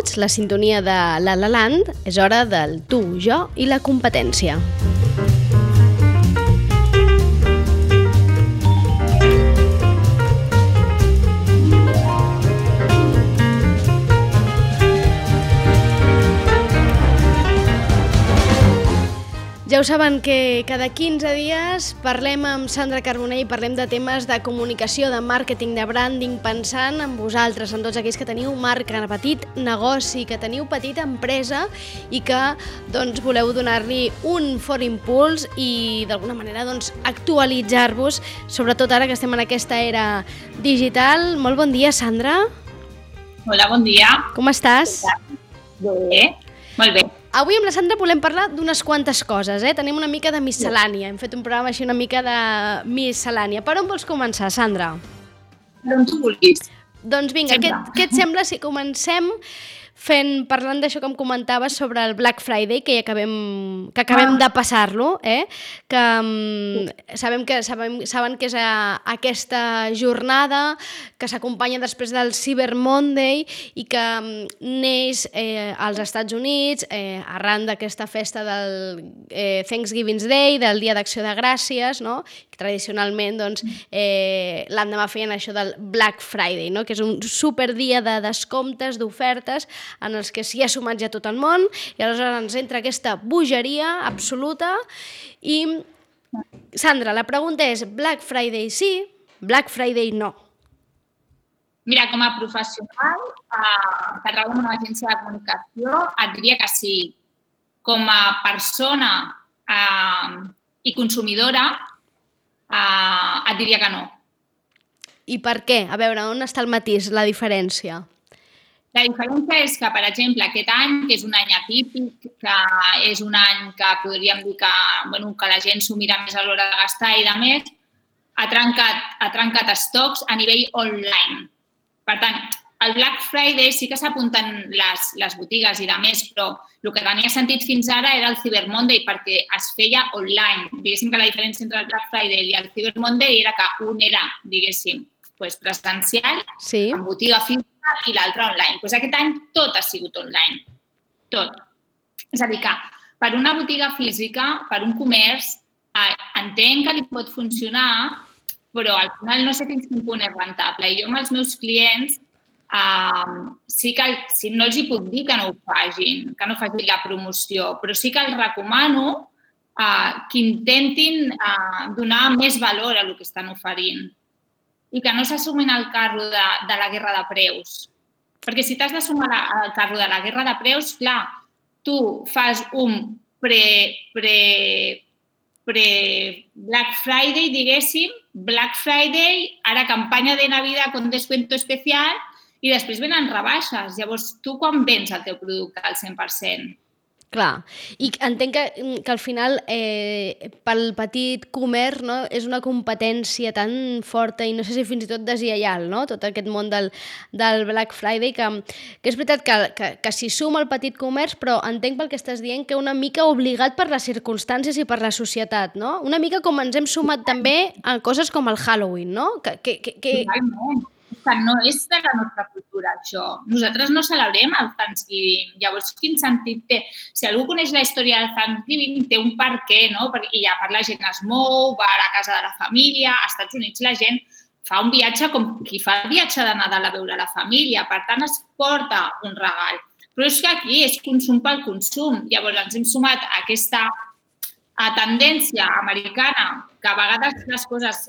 les 10 i 1 minuts, la sintonia de La La Land, és hora del tu, jo i la competència. Ja ho saben que cada 15 dies parlem amb Sandra Carbonell i parlem de temes de comunicació, de màrqueting, de branding, pensant en vosaltres, en tots aquells que teniu marca, petit negoci, que teniu petita empresa i que doncs, voleu donar-li un fort impuls i d'alguna manera doncs, actualitzar-vos, sobretot ara que estem en aquesta era digital. Molt bon dia, Sandra. Hola, bon dia. Com estàs? Bé, molt bé. Avui amb la Sandra volem parlar d'unes quantes coses, eh? Tenim una mica de miscel·lània, hem fet un programa així una mica de miscel·lània. Per on vols començar, Sandra? Per on tu vulguis. Doncs vinga, què, què et sembla si comencem fent, parlant d'això que em comentaves sobre el Black Friday, que ja acabem, que acabem ah. de passar-lo, eh? que um, sabem que sabem, saben que és a, aquesta jornada que s'acompanya després del Cyber Monday i que um, neix eh, als Estats Units eh, arran d'aquesta festa del eh, Thanksgiving Day, del Dia d'Acció de Gràcies, no? tradicionalment doncs, eh, l'endemà feien això del Black Friday, no? que és un super dia de descomptes, d'ofertes, en els que s'hi ha sumat ja tot el món i aleshores ens entra aquesta bogeria absoluta i Sandra, la pregunta és Black Friday sí, Black Friday no. Mira, com a professional eh, que treballo en una agència de comunicació, et diria que sí. Com a persona eh, i consumidora, eh, et diria que no. I per què? A veure, on està el matís, la diferència? La diferència és que, per exemple, aquest any, que és un any atípic, que és un any que podríem dir que, bueno, que la gent s'ho mira més a l'hora de gastar i de més, ha trencat, ha trencat estocs a nivell online. Per tant, el Black Friday sí que s'apunten les, les botigues i de més, però el que tenia sentit fins ara era el Cyber Monday perquè es feia online. Diguéssim que la diferència entre el Black Friday i el Cyber Monday era que un era, diguéssim, pues, presencial, sí. en botiga física, i l'altre online. Doncs aquest any tot ha sigut online. Tot. És a dir, que per una botiga física, per un comerç, eh, entenc que li pot funcionar, però al final no sé fins quin punt és rentable. I jo amb els meus clients eh, sí que si no els hi puc dir que no ho facin, que no facin la promoció, però sí que els recomano eh, que intentin eh, donar més valor a el que estan oferint i que no s'assumin al carro de, de la guerra de preus. Perquè si t'has de sumar al carro de la guerra de preus, clar, tu fas un pre, pre, pre Black Friday, diguéssim, Black Friday, ara campanya de Navidad con descuento especial i després venen rebaixes. Llavors, tu quan vens el teu producte al 100%? Clar, i entenc que, mm, que al final eh, pel petit comerç no, és una competència tan forta i no sé si fins i tot deslleial, no? tot aquest món del, del Black Friday, que, que és veritat que, que, que s'hi suma el petit comerç, però entenc pel que estàs dient que una mica obligat per les circumstàncies i per la societat, no? Una mica com ens hem sumat també a coses com el Halloween, no? Que, que, que, que... Que no és de la nostra cultura, això. Nosaltres no celebrem el Thanksgiving. Llavors, quin sentit té? Si algú coneix la història del Thanksgiving, té un per què, no? Perquè ja per la gent es mou, va a la casa de la família, als Estats Units la gent fa un viatge com qui fa el viatge de Nadal a veure la família, per tant es porta un regal. Però és que aquí és consum pel consum. Llavors ens hem sumat a aquesta a tendència americana que a vegades les coses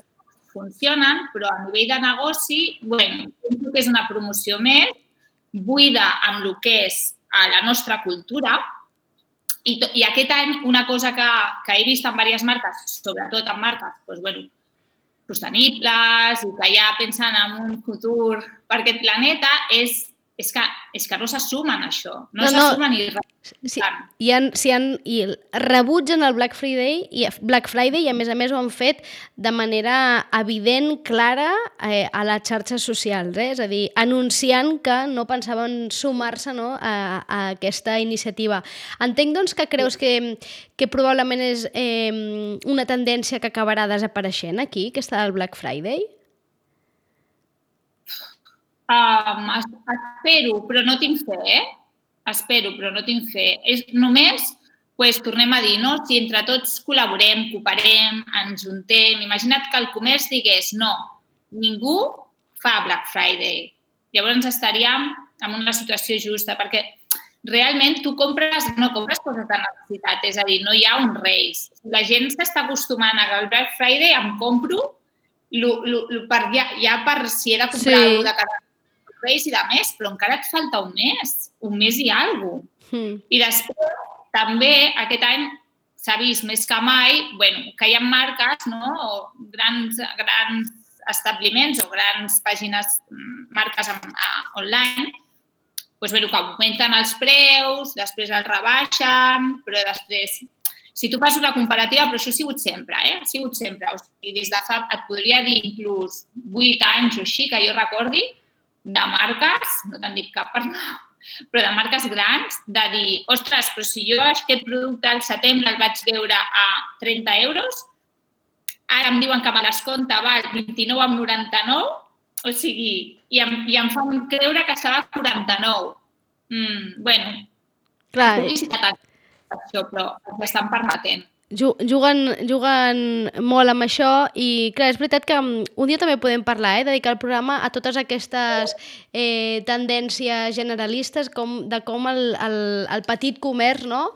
funcionen, però a nivell de negoci, bueno, penso que és una promoció més, buida amb el que és a la nostra cultura, i, to, i aquest any una cosa que, que he vist en diverses marques, sobretot en marques doncs, bueno, sostenibles i que ja pensen en un futur per aquest planeta, és és que, és que no s'assumen això, no, no s'assumen no. i, han, si han, i rebutgen el Black Friday i Black Friday i a més a més ho han fet de manera evident, clara eh, a les xarxes socials, eh? és a dir, anunciant que no pensaven sumar-se no, a, a aquesta iniciativa. Entenc doncs que creus que, que probablement és eh, una tendència que acabarà desapareixent aquí, aquesta del Black Friday? Um, espero, però no tinc fe, eh? Espero, però no tinc fe. És només, pues, tornem a dir, no? si entre tots col·laborem, cooperem, ens juntem... Imagina't que el comerç digués, no, ningú fa Black Friday. Llavors estaríem en una situació justa, perquè realment tu compres, no compres coses de necessitat, és a dir, no hi ha un reis. La gent s'està acostumant a que el Black Friday em compro lo, lo, lo per, ja, ja per si he de comprar sí. de cada reis i de més, però encara et falta un mes, un mes i alguna cosa. Mm. I després, també, aquest any s'ha vist més que mai bueno, que hi ha marques, no? o grans, grans establiments o grans pàgines, mm, marques online, doncs, bueno, que augmenten els preus, després els rebaixen, però després, si tu fas una comparativa, però això ha sigut sempre, eh? ha sigut sempre. O sigui, des de fa, et podria dir inclús 8 anys o així, que jo recordi, de marques, no te'n dic cap per no, però de marques grans, de dir, ostres, però si jo aquest producte al setembre el vaig veure a 30 euros, ara em diuen que me descompta val 29,99, o sigui, i em, i em fan creure que serà 49. Mm, bueno, Clar, això, però ens estan permetent. Juguen, juguen molt amb això i clar, és veritat que mm, un dia també podem parlar, eh, dedicar el programa a totes aquestes eh, tendències generalistes com, de com el, el, el petit comerç no?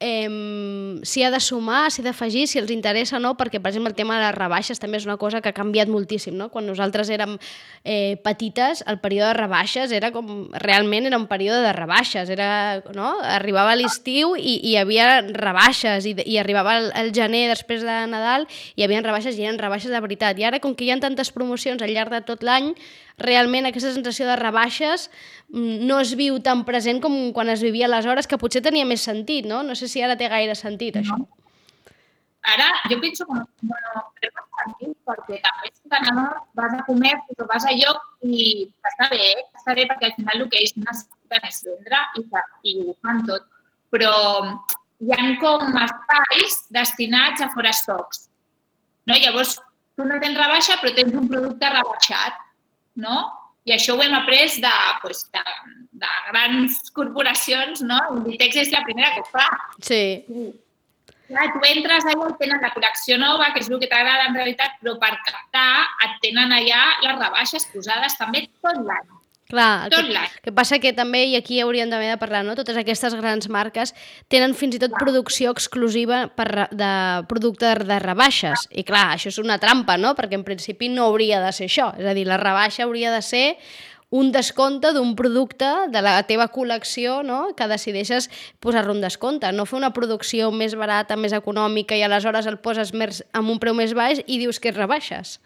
Eh, si ha de sumar, si ha d'afegir, si els interessa o no, perquè, per exemple, el tema de les rebaixes també és una cosa que ha canviat moltíssim, no? Quan nosaltres érem eh, petites, el període de rebaixes era com... Realment era un període de rebaixes, era, no? Arribava l'estiu i, i hi havia rebaixes, i, i arribava el, el gener després de Nadal i hi havia rebaixes i eren rebaixes de veritat. I ara, com que hi ha tantes promocions al llarg de tot l'any, realment aquesta sensació de rebaixes mm, no es viu tan present com quan es vivia aleshores, que potser tenia més sentit, no? No sé si ara té gaire sentit, això. No. Ara, jo penso que no, no, té sentit, perquè també si no, vas a comer o vas a lloc i està bé, eh? està bé perquè al final el que ells necessiten és vendre i, i ho fan tot. Però hi ha com espais destinats a fora stocks. No? Llavors, tu no tens rebaixa, però tens un producte rebaixat no? I això ho hem après de, pues, de, de grans corporacions, no? Inditex és la primera que ho fa. Sí. Clar, tu entres allà i tenen la col·lecció nova, que és el que t'agrada en realitat, però per captar et tenen allà les rebaixes posades també tot l'any. Clar, el que, que passa que també, i aquí hauríem també de parlar, no? totes aquestes grans marques tenen fins i tot clar. producció exclusiva per, de producte de rebaixes. I clar, això és una trampa, no? Perquè en principi no hauria de ser això. És a dir, la rebaixa hauria de ser un descompte d'un producte de la teva col·lecció no? que decideixes posar-lo un descompte, no fer una producció més barata, més econòmica i aleshores el poses més, amb un preu més baix i dius que rebaixes.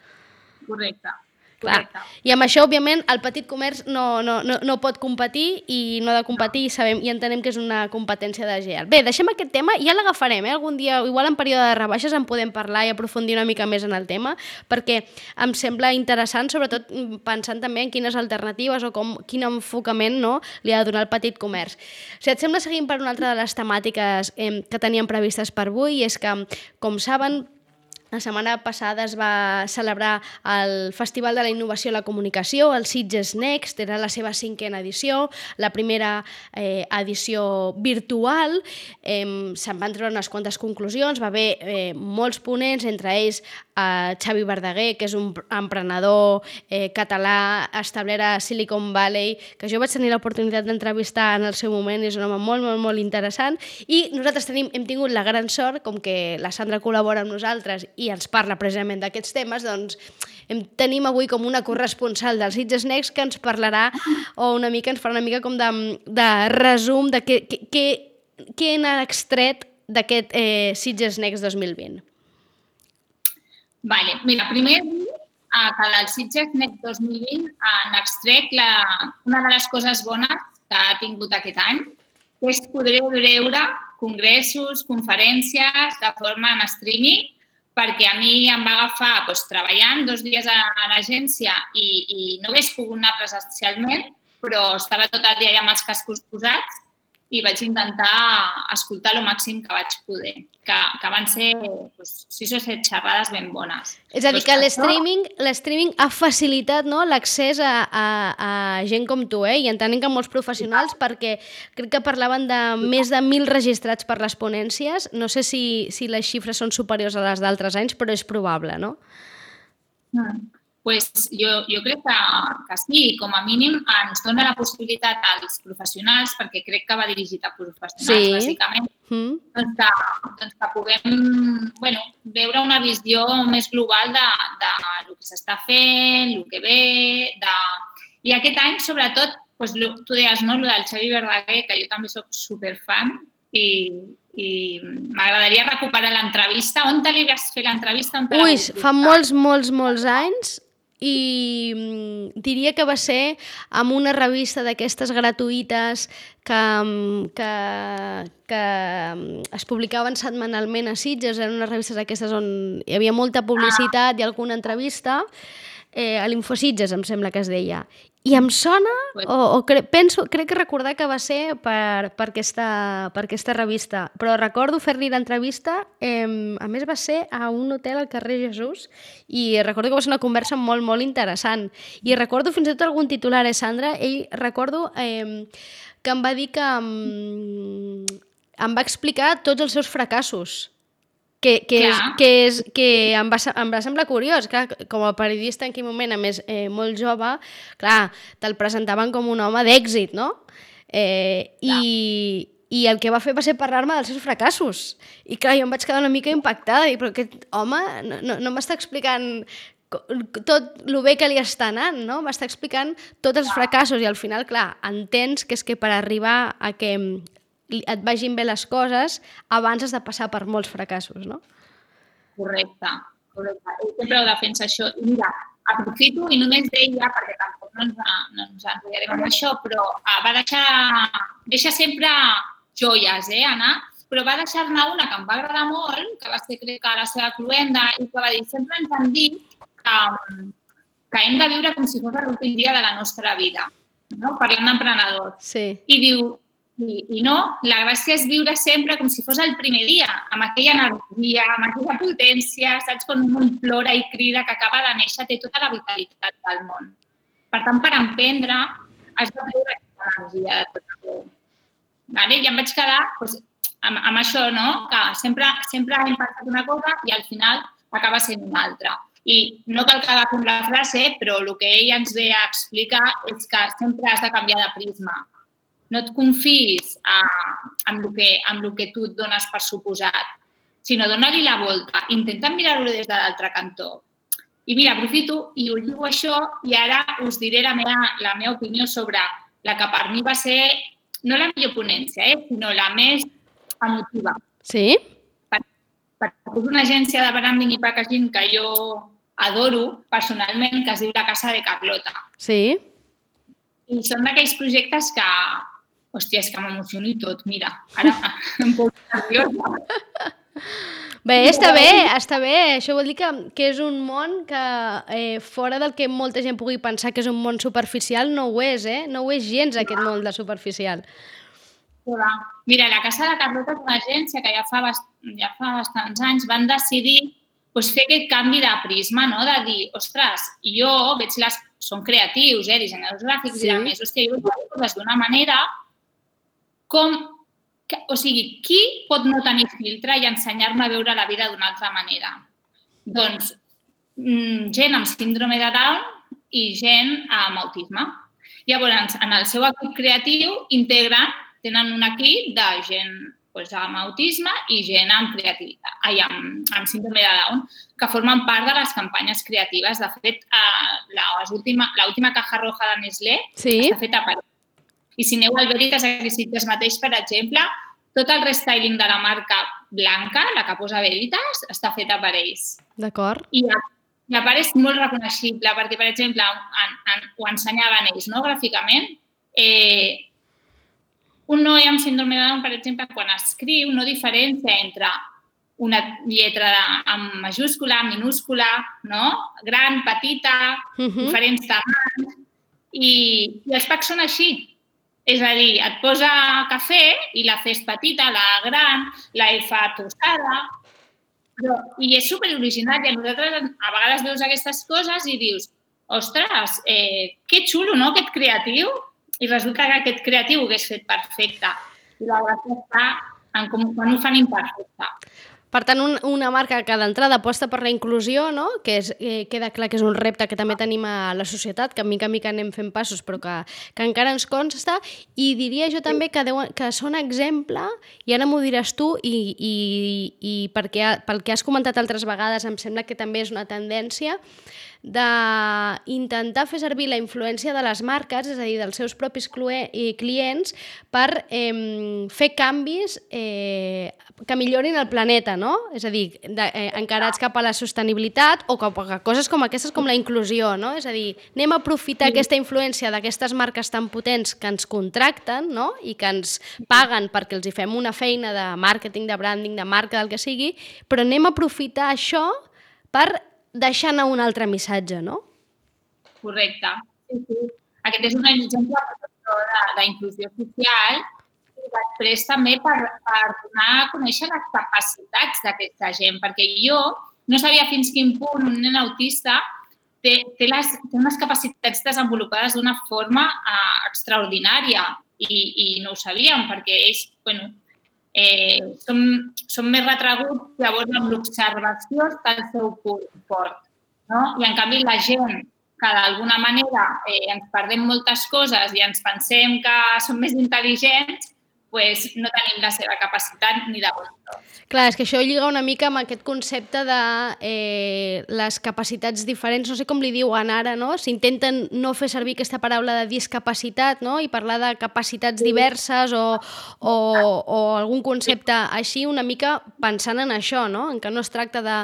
Correcte. Clar. I amb això, òbviament, el petit comerç no, no, no, no pot competir i no ha de competir i sabem i entenem que és una competència de GEAL. Bé, deixem aquest tema i ja l'agafarem, eh? Algun dia, igual en període de rebaixes, en podem parlar i aprofundir una mica més en el tema, perquè em sembla interessant, sobretot pensant també en quines alternatives o com, quin enfocament no, li ha de donar el petit comerç. Si et sembla, seguim per una altra de les temàtiques eh, que teníem previstes per avui, i és que, com saben, la setmana passada es va celebrar el Festival de la Innovació i la Comunicació, el Sitges Next, era la seva cinquena edició, la primera eh, edició virtual, eh, se'n van treure unes quantes conclusions, va haver eh, molts ponents, entre ells eh, Xavi Verdaguer, que és un emprenedor eh, català establert a Silicon Valley, que jo vaig tenir l'oportunitat d'entrevistar en el seu moment, és un home molt, molt, molt interessant, i nosaltres tenim, hem tingut la gran sort, com que la Sandra col·labora amb nosaltres i ens parla precisament d'aquests temes, doncs hem, tenim avui com una corresponsal dels Sitges Next que ens parlarà o una mica ens farà una mica com de, de resum de què, què, què n'ha extret d'aquest eh, Sitges Next 2020. Vale. Mira, primer eh, que del Sitges Next 2020 han extret la, una de les coses bones que ha tingut aquest any, que és poder veure congressos, conferències de forma en streaming perquè a mi em va agafar doncs, treballant dos dies a, a l'agència i, i no hagués pogut anar presencialment, però estava tot el dia ja amb els cascos posats i vaig intentar escoltar el màxim que vaig poder, que, que van ser doncs, sis o set xerrades ben bones. És a dir, que l'streaming l'streaming ha facilitat no, l'accés a, a, a gent com tu, eh? i entenem que molts professionals, perquè crec que parlaven de més de mil registrats per les ponències. No sé si, si les xifres són superiors a les d'altres anys, però és probable, no? Mm pues jo, jo crec que, que sí, com a mínim ens dona la possibilitat als professionals, perquè crec que va dirigit a professionals, sí. bàsicament, mm. doncs, que, doncs que puguem bueno, veure una visió més global de, de el que s'està fent, el que ve, de... I aquest any, sobretot, doncs, tu deies, no?, el del Xavi Verdaguer, que jo també sóc superfan, i, i m'agradaria recuperar l'entrevista. On te li vas fer l'entrevista? Ui, fa molts, molts, molts anys i mm, diria que va ser amb una revista d'aquestes gratuïtes que, mm, que, que mm, es publicaven setmanalment a Sitges, eren unes revistes aquestes on hi havia molta publicitat i alguna entrevista, eh, a l'Infositges, em sembla que es deia. I em sona, o, o cre penso, crec que recordar que va ser per, per, aquesta, per aquesta revista, però recordo fer-li l'entrevista, eh, a més va ser a un hotel al carrer Jesús, i recordo que va ser una conversa molt, molt interessant. I recordo fins i tot algun titular, eh, Sandra? Ell, recordo eh, que em va dir que em, em va explicar tots els seus fracassos, que, que, és, que, és, que em, va, em va semblar curiós, clar, com a periodista en aquell moment, a més eh, molt jove, clar, te'l presentaven com un home d'èxit, no? Eh, i, I el que va fer va ser parlar-me dels seus fracassos. I clar, jo em vaig quedar una mica impactada, i però aquest home no, no, no m'està explicant tot el bé que li està anant, no? M'està explicant tots els fracassos i al final, clar, entens que és que per arribar a que et vagin bé les coses, abans has de passar per molts fracassos, no? Correcte, correcte. Ell sempre ho defensa això. I mira, aprofito i només deia, perquè tampoc no ens, no ens enrotllarem amb això, però uh, va deixar, deixa sempre joies, eh, Anna? Però va deixar-ne una que em va agradar molt, que va ser, crec que, la seva cluenda, i que va dir, sempre ens han dit que, que hem de viure com si fos l'últim dia de la nostra vida, no? parlant d'emprenedors. Sí. I diu, i, I no, la gràcia és viure sempre com si fos el primer dia, amb aquella energia, amb aquella potència, saps? Quan un plora i crida que acaba de néixer, té tota la vitalitat del món. Per tant, per emprendre, has de treure aquesta energia de tot arreu. Vale? I em vaig quedar doncs, amb, amb això, no? que sempre, sempre hem pensat una cosa i al final acaba sent una altra. I no cal que agafem la frase, però el que ell ens ve a explicar és que sempre has de canviar de prisma no et confiïs a, amb, el que, amb el que tu et dones per suposat, sinó dona-li la volta, intenta mirar-ho des de l'altre cantó. I mira, aprofito i ho diu això i ara us diré la meva, la meva opinió sobre la que per mi va ser no la millor ponència, eh, sinó la més emotiva. Sí? Perquè és una agència de branding i packaging que jo adoro personalment, que es diu La Casa de Carlota. Sí. I són d'aquells projectes que Hòstia, és que m'emociono i tot, mira. Ara em poso nerviosa. Bé, està bé, està bé. Això vol dir que, que és un món que, eh, fora del que molta gent pugui pensar que és un món superficial, no ho és, eh? No ho és gens, aquest món de superficial. Mira, la Casa de Carlota és una agència que ja fa, bast ja fa bastants anys van decidir pues, fer aquest canvi de prisma, no? de dir, ostres, jo veig les... Són creatius, eh? dissenyadors gràfics sí. i a més, hòstia, jo veig les coses d'una manera com, o sigui, qui pot no tenir filtre i ensenyar-me a veure la vida d'una altra manera? Doncs mm, gent amb síndrome de Down i gent amb autisme. Llavors, en el seu equip creatiu integren, tenen un equip de gent doncs, amb autisme i gent amb creativitat, ai, amb, amb síndrome de Down, que formen part de les campanyes creatives. De fet, eh, l'última caja roja de Nestlé sí. està feta per i si aneu al Veritas Exquisites mateix, per exemple, tot el restyling de la marca blanca, la que posa Veritas, està feta per ells. D'acord. I, I a part és molt reconeixible, perquè, per exemple, en, en, ho ensenyaven ells, no?, gràficament, eh, un noi amb síndrome de Down, per exemple, quan escriu, no diferència entre una lletra amb majúscula, minúscula, no? gran, petita, uh -huh. diferents tamanys, i, i els packs són així És a dir, et posa cafè i la és petita, la gran, la F tostada, però, i és super original i a nosaltres a vegades veus aquestes coses i dius, ostres, eh, que xulo, no?, aquest creatiu. I resulta que aquest creatiu hagués fet perfecte. I la gràcia està en com quan ho fan imperfecte. Per tant, un, una marca que d'entrada aposta per la inclusió, no? que és, eh, queda clar que és un repte que també tenim a la societat, que mica en mica anem fent passos, però que, que encara ens consta, i diria jo també que, deu, que són exemple, i ara m'ho diràs tu, i, i, i perquè, pel que has comentat altres vegades em sembla que també és una tendència, d'intentar fer servir la influència de les marques, és a dir, dels seus propis clients, per eh, fer canvis eh, que millorin el planeta, no? És a dir, de, eh, encarats cap a la sostenibilitat o cap a coses com aquestes com la inclusió, no? És a dir, anem a aprofitar sí. aquesta influència d'aquestes marques tan potents que ens contracten no? i que ens paguen perquè els hi fem una feina de màrqueting, de branding, de marca, del que sigui, però anem a aprofitar això per deixar anar un altre missatge, no? Correcte. Sí, sí. Aquest és un exemple d'inclusió social i després també per, per donar a conèixer les capacitats d'aquesta gent, perquè jo no sabia fins quin punt un nen autista té, té, les, té unes capacitats desenvolupades d'una forma uh, extraordinària i, i no ho sabíem perquè ells, bueno, eh, som, som més retreguts llavors amb l'observació està el seu fort. No? I en canvi la gent que d'alguna manera eh, ens perdem moltes coses i ens pensem que som més intel·ligents, pues, no tenim la seva capacitat ni de bon Clar, és que això lliga una mica amb aquest concepte de eh, les capacitats diferents, no sé com li diuen ara, no? S'intenten no fer servir aquesta paraula de discapacitat, no? I parlar de capacitats diverses o, o, o algun concepte així, una mica pensant en això, no? En que no es tracta de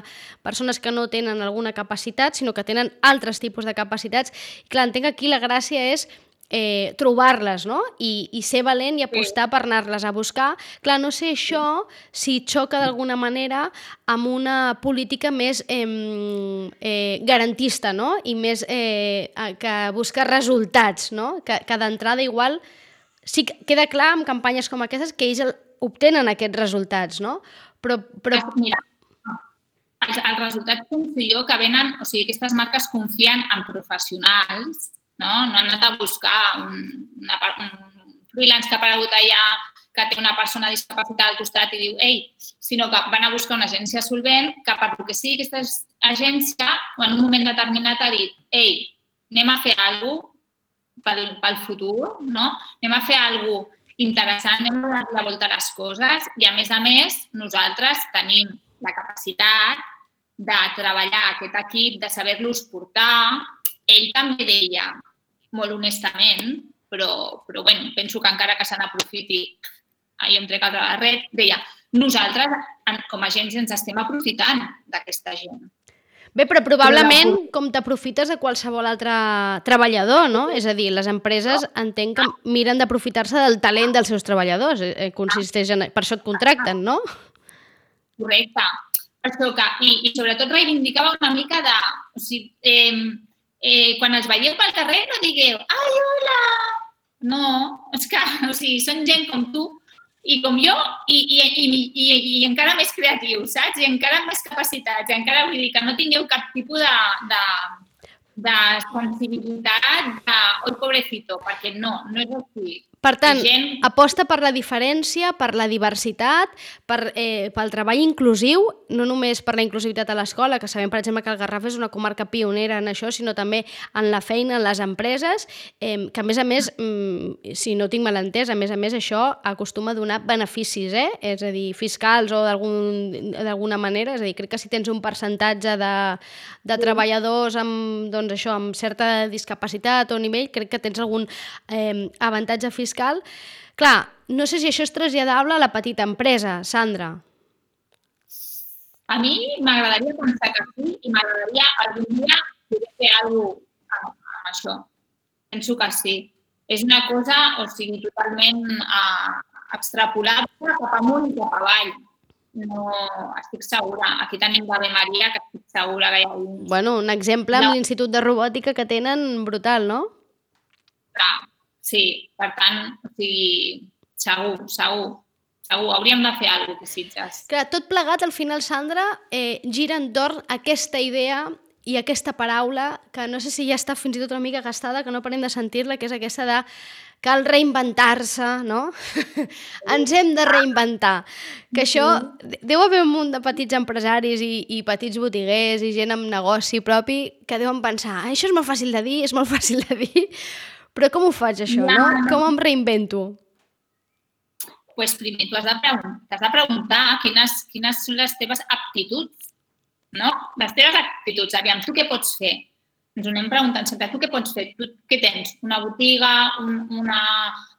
persones que no tenen alguna capacitat, sinó que tenen altres tipus de capacitats. I clar, entenc que aquí la gràcia és eh, trobar-les, no? I, I ser valent i apostar sí. per anar-les a buscar. Clar, no sé això si xoca d'alguna manera amb una política més eh, eh, garantista, no? I més eh, que busca resultats, no? Que, que d'entrada igual sí que queda clar amb campanyes com aquestes que ells obtenen aquests resultats, no? Però, però... Mira, els, els resultats confio que venen, o sigui, aquestes marques confien en professionals no? No han anat a buscar un, una, un freelance que ha aparegut allà que té una persona discapacitada al costat i diu ei, sinó que van a buscar una agència solvent que per el que sigui aquesta agència en un moment determinat ha dit ei, anem a fer alguna cosa pel, pel futur, no? anem a fer alguna cosa interessant, anem a donar la volta a les coses i, a més a més, nosaltres tenim la capacitat de treballar aquest equip, de saber-los portar, ell també deia, molt honestament, però, però bueno, penso que encara que se n'aprofiti, ahir em trec a la red, deia, nosaltres com a agents ens estem aprofitant d'aquesta gent. Bé, però probablement com t'aprofites de qualsevol altre treballador, no? És a dir, les empreses entenc que miren d'aprofitar-se del talent dels seus treballadors. Eh, eh, consisteix en... Per això et contracten, no? Correcte. Per això que, i, i sobretot reivindicava una mica de... O sigui, eh, eh, quan els veieu pel carrer no digueu ai, hola! No, és que o sigui, són gent com tu i com jo i, i, i, i, i encara més creatius, saps? I encara amb més capacitats. I encara vull dir que no tingueu cap tipus de, de, de sensibilitat de, oi, pobrecito, perquè no, no és així. Per tant, gent... aposta per la diferència, per la diversitat, per, eh, pel treball inclusiu, no només per la inclusivitat a l'escola, que sabem, per exemple, que el Garraf és una comarca pionera en això, sinó també en la feina, en les empreses, eh, que a més a més, mm, si no tinc mal entès, a més a més això acostuma a donar beneficis, eh? és a dir, fiscals o d'alguna manera, és a dir, crec que si tens un percentatge de, de treballadors amb, doncs això, amb certa discapacitat o nivell, crec que tens algun eh, avantatge fiscal fiscal. Clar, no sé si això és traslladable a la petita empresa, Sandra. A mi m'agradaria pensar que sí i m'agradaria algun dia poder fer alguna cosa amb, amb això. Penso que sí. És una cosa, o sigui, totalment uh, extrapolable cap amunt i cap avall. No, estic segura. Aquí tenim l'Ave Maria, que estic segura que hi ha un... Bueno, un exemple no. amb l'Institut de Robòtica que tenen brutal, no? Clar, sí, per tant, o sigui, segur, segur. Segur, hauríem de fer alguna cosa, Sitges. Clar, tot plegat, al final, Sandra, eh, gira entorn aquesta idea i aquesta paraula que no sé si ja està fins i tot una mica gastada, que no parem de sentir-la, que és aquesta de cal reinventar-se, no? Ens hem de reinventar. Que això, deu haver un munt de petits empresaris i, i petits botiguers i gent amb negoci propi que deuen pensar, això és molt fàcil de dir, és molt fàcil de dir, però com ho faig això, no? Com em reinvento? pues primer tu has de, preguntar, has de preguntar quines, quines són les teves aptituds no? Les teves actituds, aviam, tu què pots fer? Ens ho anem preguntant sempre, tu què pots fer? Tu què tens? Una botiga, un, una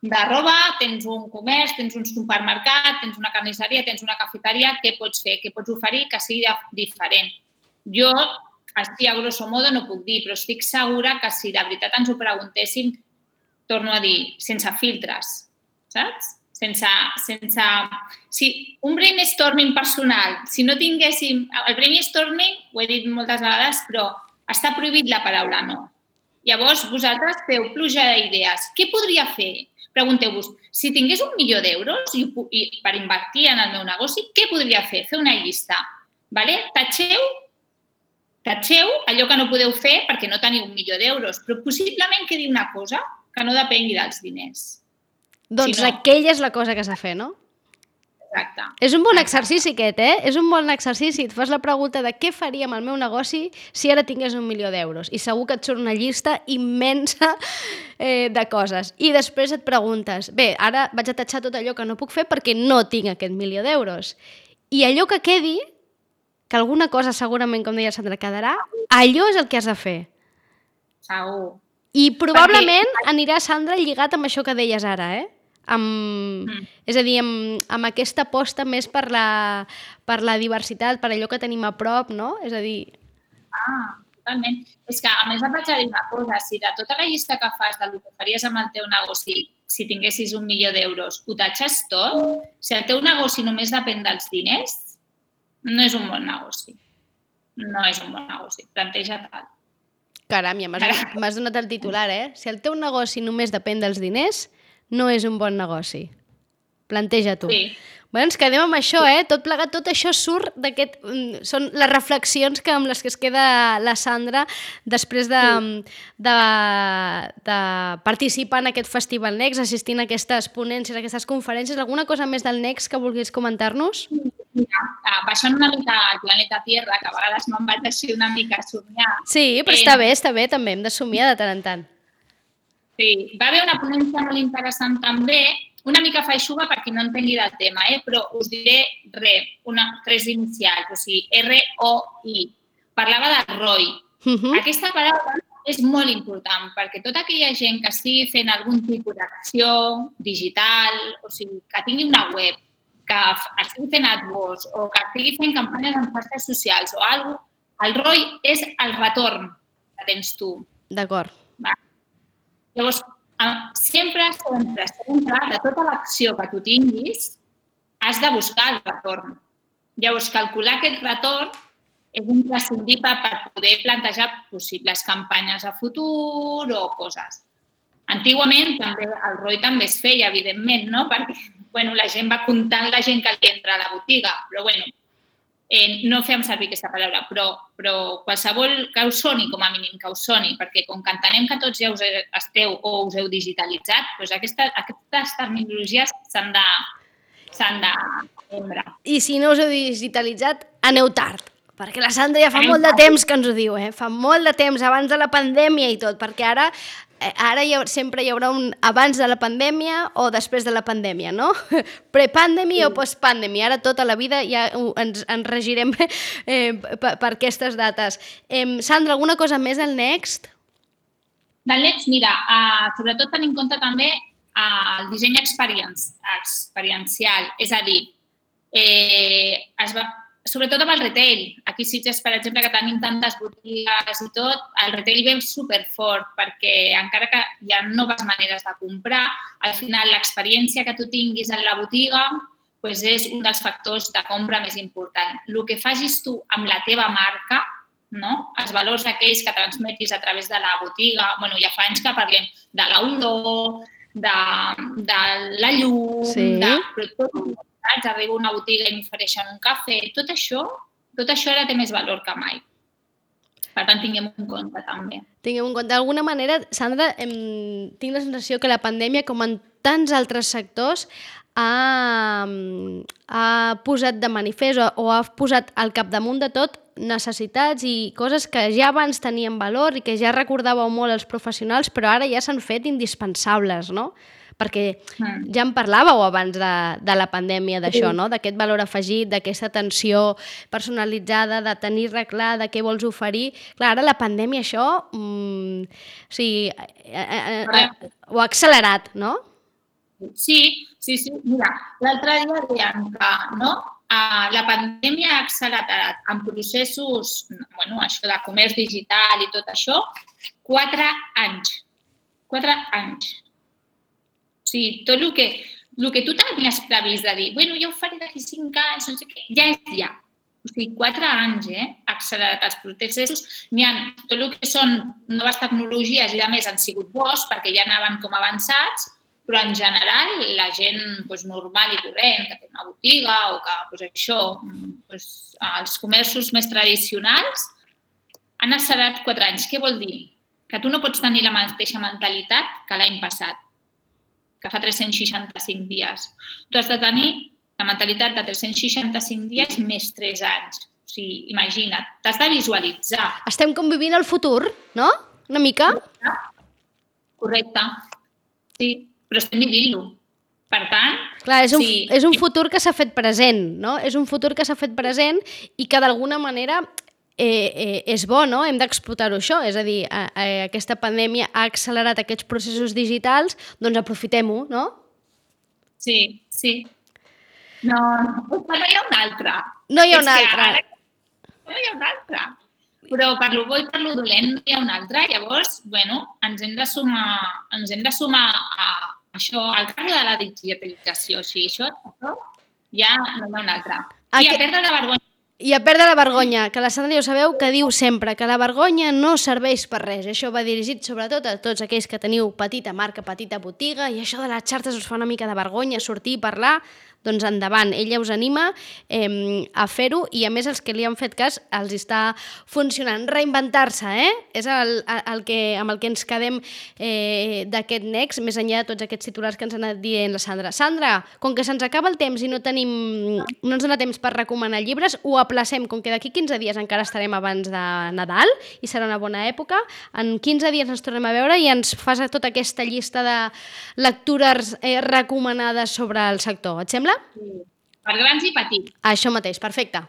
de roba, tens un comerç, tens un supermercat, tens una carnisseria, tens una cafeteria, què pots fer? Què pots oferir que sigui diferent? Jo, així a grosso modo no puc dir, però estic segura que si de veritat ens ho preguntéssim, torno a dir, sense filtres, saps? sense, sense... Si un brainstorming personal, si no tinguéssim... El brainstorming, ho he dit moltes vegades, però està prohibit la paraula no. Llavors, vosaltres feu pluja d'idees. Què podria fer? Pregunteu-vos, si tingués un milió d'euros i, i per invertir en el meu negoci, què podria fer? Fer una llista. Vale? Tatxeu, tatxeu allò que no podeu fer perquè no teniu un milió d'euros, però possiblement quedi una cosa que no depengui dels diners. Doncs si no... aquella és la cosa que s'ha de fer, no? Exacte. És un bon exercici aquest, eh? És un bon exercici. Et fas la pregunta de què faria amb el meu negoci si ara tingués un milió d'euros. I segur que et surt una llista immensa eh, de coses. I després et preguntes, bé, ara vaig a tatxar tot allò que no puc fer perquè no tinc aquest milió d'euros. I allò que quedi, que alguna cosa segurament, com deia Sandra, quedarà, allò és el que has de fer. Segur. I probablement perquè... anirà, Sandra, lligat amb això que deies ara, eh? amb, mm. és a dir, amb, amb aquesta aposta més per la, per la diversitat, per allò que tenim a prop, no? És a dir... Ah, totalment. És que, a més, em vaig a dir una cosa. Si de tota la llista que fas del que faries amb el teu negoci, si tinguessis un milió d'euros, ho tatxes tot, si el teu negoci només depèn dels diners, no és un bon negoci. No és un bon negoci. Planteja tal. Caram, ja m'has donat el titular, eh? Si el teu negoci només depèn dels diners, no és un bon negoci. Planteja tu. Sí. Bé, ens quedem amb això, eh? Tot plegat, tot això surt d'aquest... Mm, són les reflexions que amb les que es queda la Sandra després de, sí. de, de participar en aquest Festival Next, assistint a aquestes ponències, a aquestes conferències. Alguna cosa més del Next que vulguis comentar-nos? Mira, baixant una mica al planeta Tierra, que a vegades me'n vaig així una mica a somiar. Sí, però eh, està bé, està bé, també. Hem de somiar de tant en tant. Sí, va haver una ponència molt interessant també, una mica feixuga per qui no entengui del tema, eh? però us diré re, una, tres inicials, o sigui, R-O-I. Parlava de ROI. Uh mhm. -huh. Aquesta paraula és molt important perquè tota aquella gent que estigui fent algun tipus d'acció digital, o sigui, que tingui una web, que estigui fent AdWords o que estigui fent campanyes en xarxes socials o alguna cosa, el ROI és el retorn que tens tu. D'acord. Llavors, sempre, sempre, sempre, de tota l'acció que tu tinguis, has de buscar el retorn. Llavors, calcular aquest retorn és imprescindible per poder plantejar possibles campanyes a futur o coses. Antigament també el ROI també es feia, evidentment, no? perquè bueno, la gent va comptant la gent que li entra a la botiga, però bueno, eh, no fem servir aquesta paraula, però, però qualsevol que us soni, com a mínim que us soni, perquè com que entenem que tots ja us esteu o us heu digitalitzat, doncs aquesta, aquestes terminologies s'han de, s'han de prendre. I si no us heu digitalitzat, aneu tard. Perquè la Sandra ja fa molt de temps que ens ho diu, eh? Fa molt de temps, abans de la pandèmia i tot, perquè ara ara hi ha, sempre hi haurà un abans de la pandèmia o després de la pandèmia, no? Prepandèmia sí. o postpandèmia. Ara tota la vida ja ens, ens regirem eh, per, per aquestes dates. Eh, Sandra, alguna cosa més del Next? Del Next, mira, uh, sobretot tenint en compte també uh, el disseny experiencial, és a dir, eh, es va, sobretot amb el retail. Aquí a Sitges, per exemple, que tenim tantes botigues i tot, el retail ve superfort perquè encara que hi ha noves maneres de comprar, al final l'experiència que tu tinguis en la botiga pues és un dels factors de compra més important. El que facis tu amb la teva marca, no? els valors aquells que transmetis a través de la botiga, bueno, ja fa anys que parlem de l'olor, de, de la llum, Sí. de, però tot, saps? Arribo a una botiga i m'ofereixen un cafè. Tot això, tot això ara té més valor que mai. Per tant, tinguem en compte també. Tinguem en compte. D'alguna manera, Sandra, em, tinc la sensació que la pandèmia, com en tants altres sectors, ha, ha posat de manifest o, o ha posat al capdamunt de tot necessitats i coses que ja abans tenien valor i que ja recordàveu molt els professionals, però ara ja s'han fet indispensables, no? Perquè Mm. ja en parlàveu abans de, de la pandèmia d'això, no? D'aquest valor afegit, d'aquesta atenció personalitzada, de tenir-ne clar de què vols oferir. Clar, ara la pandèmia això mm, o sigui, eh, eh, eh, ho ha accelerat, no? Sí, sí, sí. Mira, l'altre dia deien que no, uh, la pandèmia ha accelerat en processos, bueno, això de comerç digital i tot això, quatre anys. Quatre anys. Sigui, tot el que, el que tu tenies previst de dir, bueno, ja ho faré d'aquí cinc anys, no sé què, ja és ja. O sigui, quatre anys, eh? Accelerat els processos. N'hi ha tot el que són noves tecnologies i, a més, han sigut bons perquè ja anaven com avançats, però en general la gent doncs, normal i corrent, que té una botiga o que doncs, això, doncs, els comerços més tradicionals han accelerat quatre anys. Què vol dir? Que tu no pots tenir la mateixa mentalitat que l'any passat, que fa 365 dies. Tu has de tenir la mentalitat de 365 dies més 3 anys. O sigui, imagina't, t'has de visualitzar. Estem convivint al futur, no? Una mica? Correcte. Sí, però estem vivint-lo. Per tant, Clar, és un, Sí. és un futur que s'ha fet present, no? És un futur que s'ha fet present i que d'alguna manera eh, eh, és bo, no? Hem d'explotar-ho això, és a dir, eh, eh, aquesta pandèmia ha accelerat aquests processos digitals, doncs aprofitem-ho, no? sí, sí. No, no, hi ha un altre. No hi ha És un que altre. Ara, no hi ha un altre. Però per lo bo i per lo dolent no hi ha un altre. Llavors, bueno, ens hem de sumar, ens hem de sumar a això, al carro de la digitalització. O sigui, això, això ja no hi ha un altre. I a perdre la vergonya. I a perdre la vergonya, que la Sandra ja ho sabeu que diu sempre que la vergonya no serveix per res. Això va dirigit sobretot a tots aquells que teniu petita marca, petita botiga, i això de les xarxes us fa una mica de vergonya sortir i parlar, doncs endavant. Ella us anima eh, a fer-ho i a més els que li han fet cas els està funcionant. Reinventar-se, eh? És el, el que, amb el que ens quedem eh, d'aquest next, més enllà de tots aquests titulars que ens ha anat dient la Sandra. Sandra, com que se'ns acaba el temps i no tenim no ens dona temps per recomanar llibres, ho aplacem, com que d'aquí 15 dies encara estarem abans de Nadal i serà una bona època. En 15 dies ens tornem a veure i ens fas tota aquesta llista de lectures eh, recomanades sobre el sector. Et sembla? Per grans i petits. Això mateix, perfecte.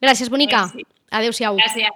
Gràcies, bonica. Merci. Adéu-siau. Gràcies.